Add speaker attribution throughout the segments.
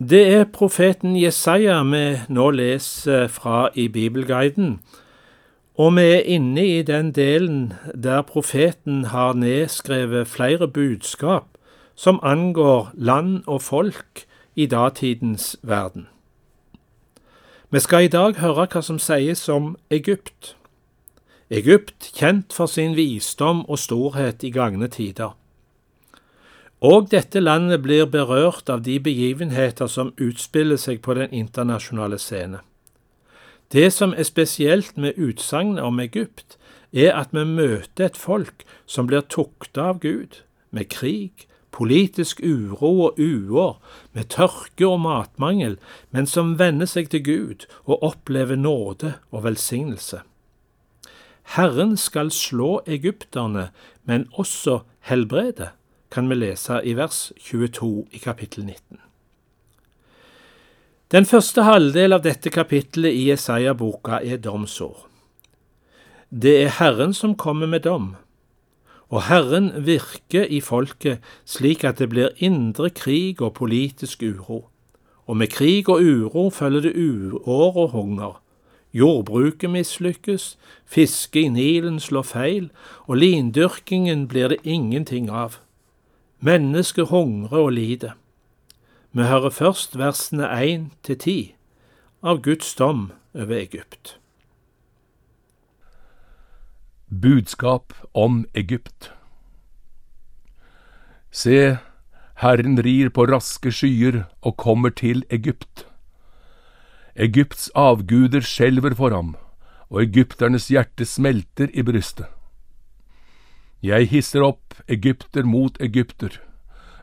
Speaker 1: Det er profeten Jesaja vi nå leser fra i Bibelguiden, og vi er inne i den delen der profeten har nedskrevet flere budskap som angår land og folk i datidens verden. Vi skal i dag høre hva som sies om Egypt. Egypt kjent for sin visdom og storhet i gagne tider. Og dette landet blir berørt av de begivenheter som utspiller seg på den internasjonale scene. Det som er spesielt med utsagnet om Egypt, er at vi møter et folk som blir tukta av Gud, med krig, politisk uro og uår, med tørke og matmangel, men som venner seg til Gud og opplever nåde og velsignelse. Herren skal slå egypterne, men også helbrede kan vi lese i vers 22 i kapittel 19. Den første halvdel av dette kapittelet i Jesaja-boka er domsord. Det er Herren som kommer med dom, og Herren virker i folket slik at det blir indre krig og politisk uro. Og med krig og uro følger det uår og hunger. Jordbruket mislykkes, fiske i Nilen slår feil, og lindyrkingen blir det ingenting av. Mennesket hungrer og lider. Vi hører først versene 1 til 10 av Guds dom over Egypt.
Speaker 2: Budskap om Egypt Se, Herren rir på raske skyer og kommer til Egypt. Egypts avguder skjelver for ham, og egypternes hjerte smelter i brystet. Jeg hisser opp egypter mot egypter.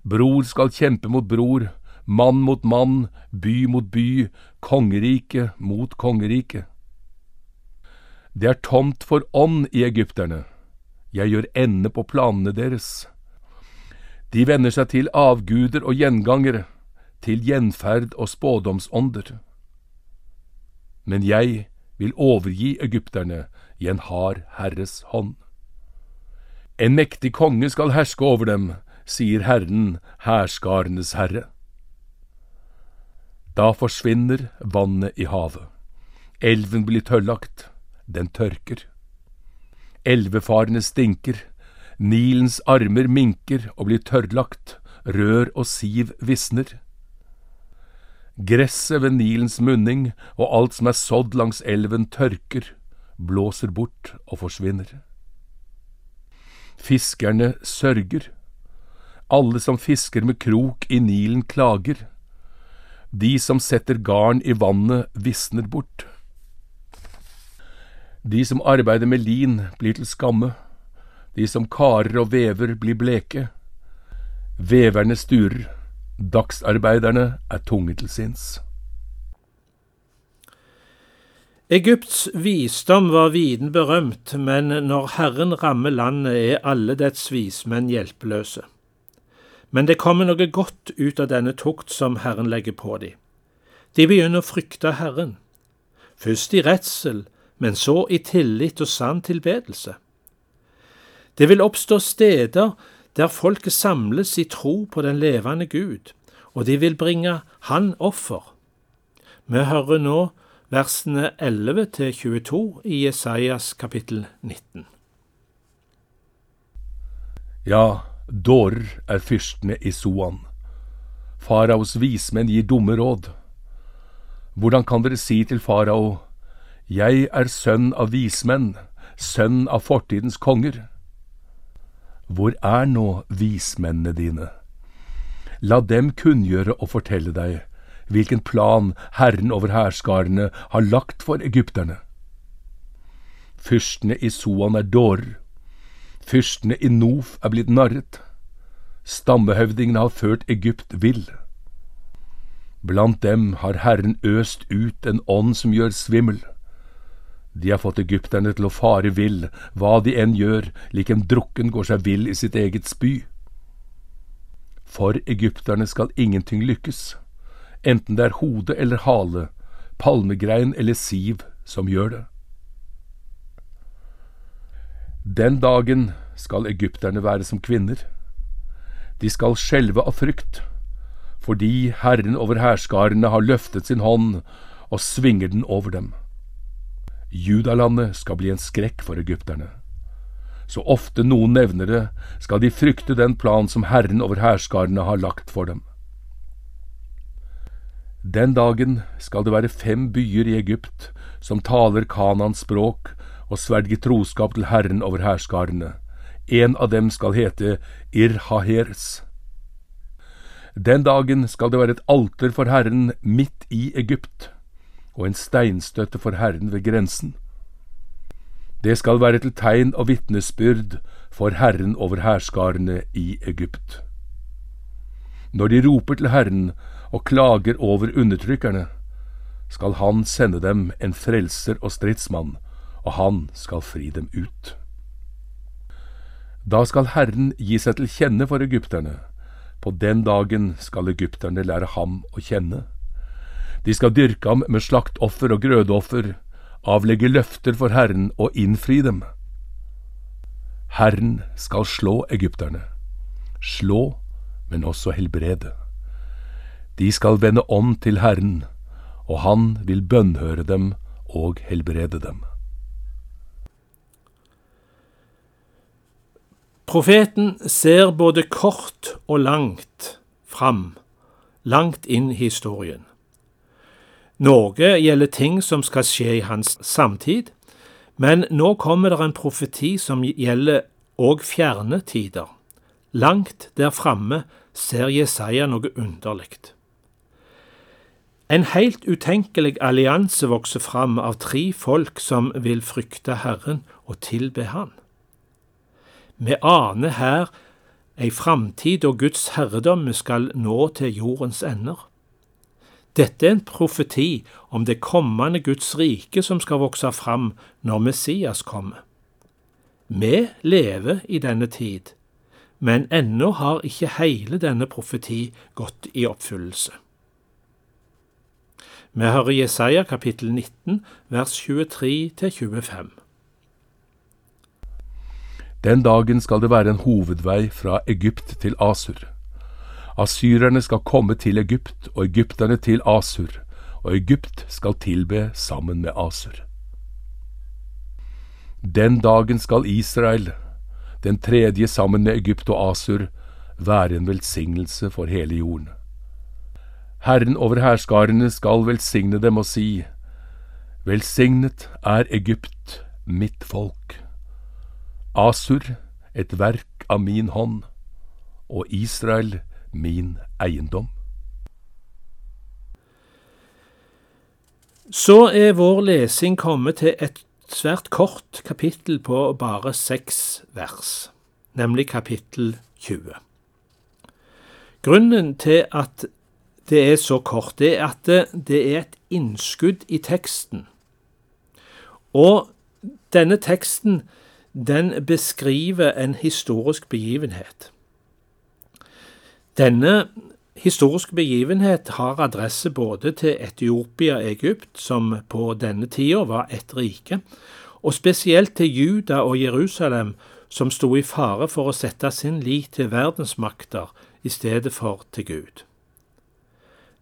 Speaker 2: Bror skal kjempe mot bror, mann mot mann, by mot by, kongerike mot kongerike. Det er tomt for ånd i egypterne. Jeg gjør ende på planene deres. De vender seg til avguder og gjengangere, til gjenferd og spådomsånder. Men jeg vil overgi egypterne i en hard herres hånd. En mektig konge skal herske over dem, sier Herren, hærskarenes herre. Da forsvinner vannet i havet. Elven blir tørrlagt, den tørker. Elvefarene stinker, Nilens armer minker og blir tørrlagt, rør og siv visner. Gresset ved Nilens munning og alt som er sådd langs elven tørker, blåser bort og forsvinner. Fiskerne sørger. Alle som fisker med krok i Nilen klager. De som setter garn i vannet, visner bort. De som arbeider med lin, blir til skamme. De som karer og vever, blir bleke. Veverne sturer. Dagsarbeiderne er tunge til sinns.
Speaker 1: Egypts visdom var viden berømt, men når Herren rammer landet, er alle dets vismenn hjelpeløse. Men det kommer noe godt ut av denne tukt som Herren legger på dem. De begynner å frykte Herren, først i redsel, men så i tillit og sann tilbedelse. Det vil oppstå steder der folket samles i tro på den levende Gud, og de vil bringe Han offer. Vi hører nå versene 11 til 22 i Jesajas kapittel 19.
Speaker 2: Ja, dårer er fyrstene i Soan. Faraos vismenn gir dumme råd. Hvordan kan dere si til farao, Jeg er sønn av vismenn, sønn av fortidens konger? Hvor er nå vismennene dine? La dem kunngjøre og fortelle deg hvilken plan Herren over hærskarene har lagt for egypterne. Fyrstene i Soan er dårer. Fyrstene i Nof er blitt narret. Stammehøvdingene har ført Egypt vill. Blant dem har Herren øst ut en ånd som gjør svimmel. De har fått egypterne til å fare vill, hva de enn gjør, lik en drukken går seg vill i sitt eget spy. For egypterne skal ingenting lykkes enten det er hode eller hale, palmegrein eller siv som gjør det. Den dagen skal egypterne være som kvinner. De skal skjelve av frykt, fordi Herren over hærskarene har løftet sin hånd og svinger den over dem. Judalandet skal bli en skrekk for egypterne. Så ofte noen nevner det, skal de frykte den plan som Herren over hærskarene har lagt for dem. Den dagen skal det være fem byer i Egypt som taler Kanans språk og sverger troskap til Herren over hærskarene. En av dem skal hete Irhahers. Den dagen skal det være et alter for Herren midt i Egypt, og en steinstøtte for Herren ved grensen. Det skal være til tegn og vitnesbyrd for Herren over hærskarene i Egypt. Når de roper til Herren og klager over undertrykkerne, skal Han sende dem en frelser og stridsmann, og Han skal fri dem ut. Da skal Herren gi seg til kjenne for egypterne. På den dagen skal egypterne lære ham å kjenne. De skal dyrke ham med slaktoffer og grødeoffer, avlegge løfter for Herren og innfri dem. Herren skal slå egypterne. Slå, men også helbrede. De skal vende om til Herren, og Han vil bønnhøre dem og helbrede dem.
Speaker 1: Profeten ser både kort og langt fram, langt inn i historien. Noe gjelder ting som skal skje i hans samtid, men nå kommer det en profeti som gjelder òg fjerne tider. Langt der framme ser Jesaja noe underlig. En helt utenkelig allianse vokser fram av tre folk som vil frykte Herren og tilbe Han. Vi aner her ei framtid da Guds herredømme skal nå til jordens ender. Dette er en profeti om det kommende Guds rike som skal vokse fram når Messias kommer. Vi lever i denne tid, men ennå har ikke hele denne profeti gått i oppfyllelse. Vi hører Jesaja kapittel 19 vers 23-25.
Speaker 2: Den dagen skal det være en hovedvei fra Egypt til Asur. Asyrerne skal komme til Egypt, og egypterne til Asur, og Egypt skal tilbe sammen med Asur. Den dagen skal Israel, den tredje sammen med Egypt og Asur, være en velsignelse for hele jorden. Herren over hærskarene skal velsigne dem og si, Velsignet er Egypt, mitt folk. Asur, et verk av min hånd, og Israel, min eiendom.
Speaker 1: Så er vår lesing kommet til et svært kort kapittel på bare seks vers, nemlig kapittel 20. Grunnen til at det er så kort, det at det er et innskudd i teksten. Og denne teksten den beskriver en historisk begivenhet. Denne historiske begivenhet har adresse både til Etiopia og Egypt, som på denne tida var ett rike, og spesielt til Juda og Jerusalem, som sto i fare for å sette sin lit til verdensmakter i stedet for til Gud.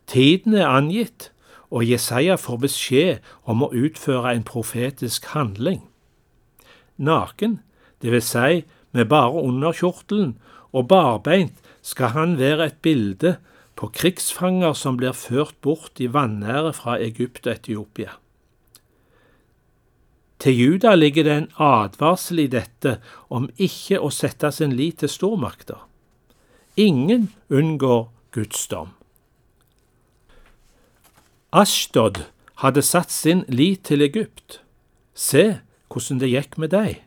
Speaker 1: Tiden er angitt, og Jesaja får beskjed om å utføre en profetisk handling naken, det vil si med bare underkjortelen, og barbeint skal han være et bilde på krigsfanger som blir ført bort i vanære fra Egypt og Etiopia. Til Juda ligger det en advarsel i dette om ikke å sette sin lit til stormakter. Ingen unngår Guds dom. Ashdod hadde satt sin lit til Egypt. Se, hvordan det gikk med deg.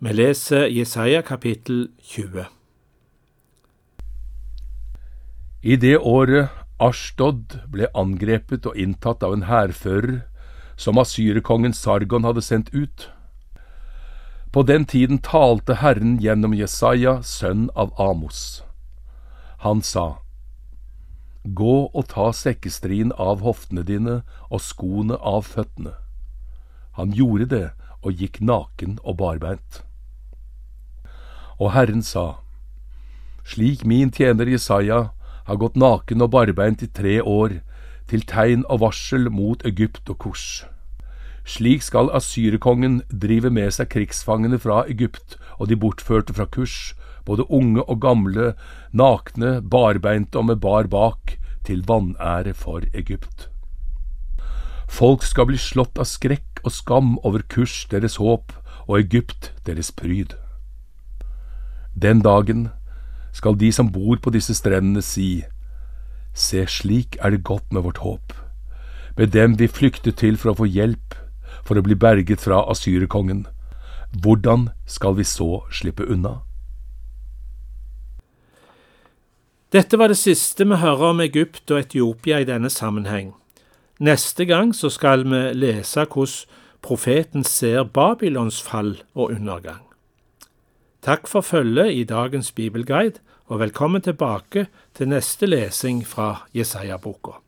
Speaker 1: Vi leser Jesaja kapittel 20.
Speaker 2: I det året Ashtod ble angrepet og inntatt av en hærfører som asyrerkongen Sargon hadde sendt ut. På den tiden talte Herren gjennom Jesaja, sønn av Amos. Han sa, Gå og ta sekkestrien av hoftene dine og skoene av føttene. Han gjorde det og gikk naken og barbeint. Og Herren sa, Slik min tjener Jesaja har gått naken og barbeint i tre år, til tegn og varsel mot Egypt og Kors. Slik skal asyrkongen drive med seg krigsfangene fra Egypt og de bortførte fra Kurs, både unge og gamle, nakne, barbeinte og med bar bak, til vanære for Egypt. Folk skal bli slått av skrekk og skam over Kurs deres håp og Egypt deres pryd. Den dagen skal de som bor på disse strendene si, Se, slik er det godt med vårt håp. Med dem vi flyktet til for å få hjelp, for å bli berget fra asyrerkongen. Hvordan skal vi så slippe unna?
Speaker 1: Dette var det siste vi hører om Egypt og Etiopia i denne sammenheng. Neste gang så skal vi lese hvordan profeten ser Babylons fall og undergang. Takk for følget i dagens bibelguide, og velkommen tilbake til neste lesing fra Jesaja-boka.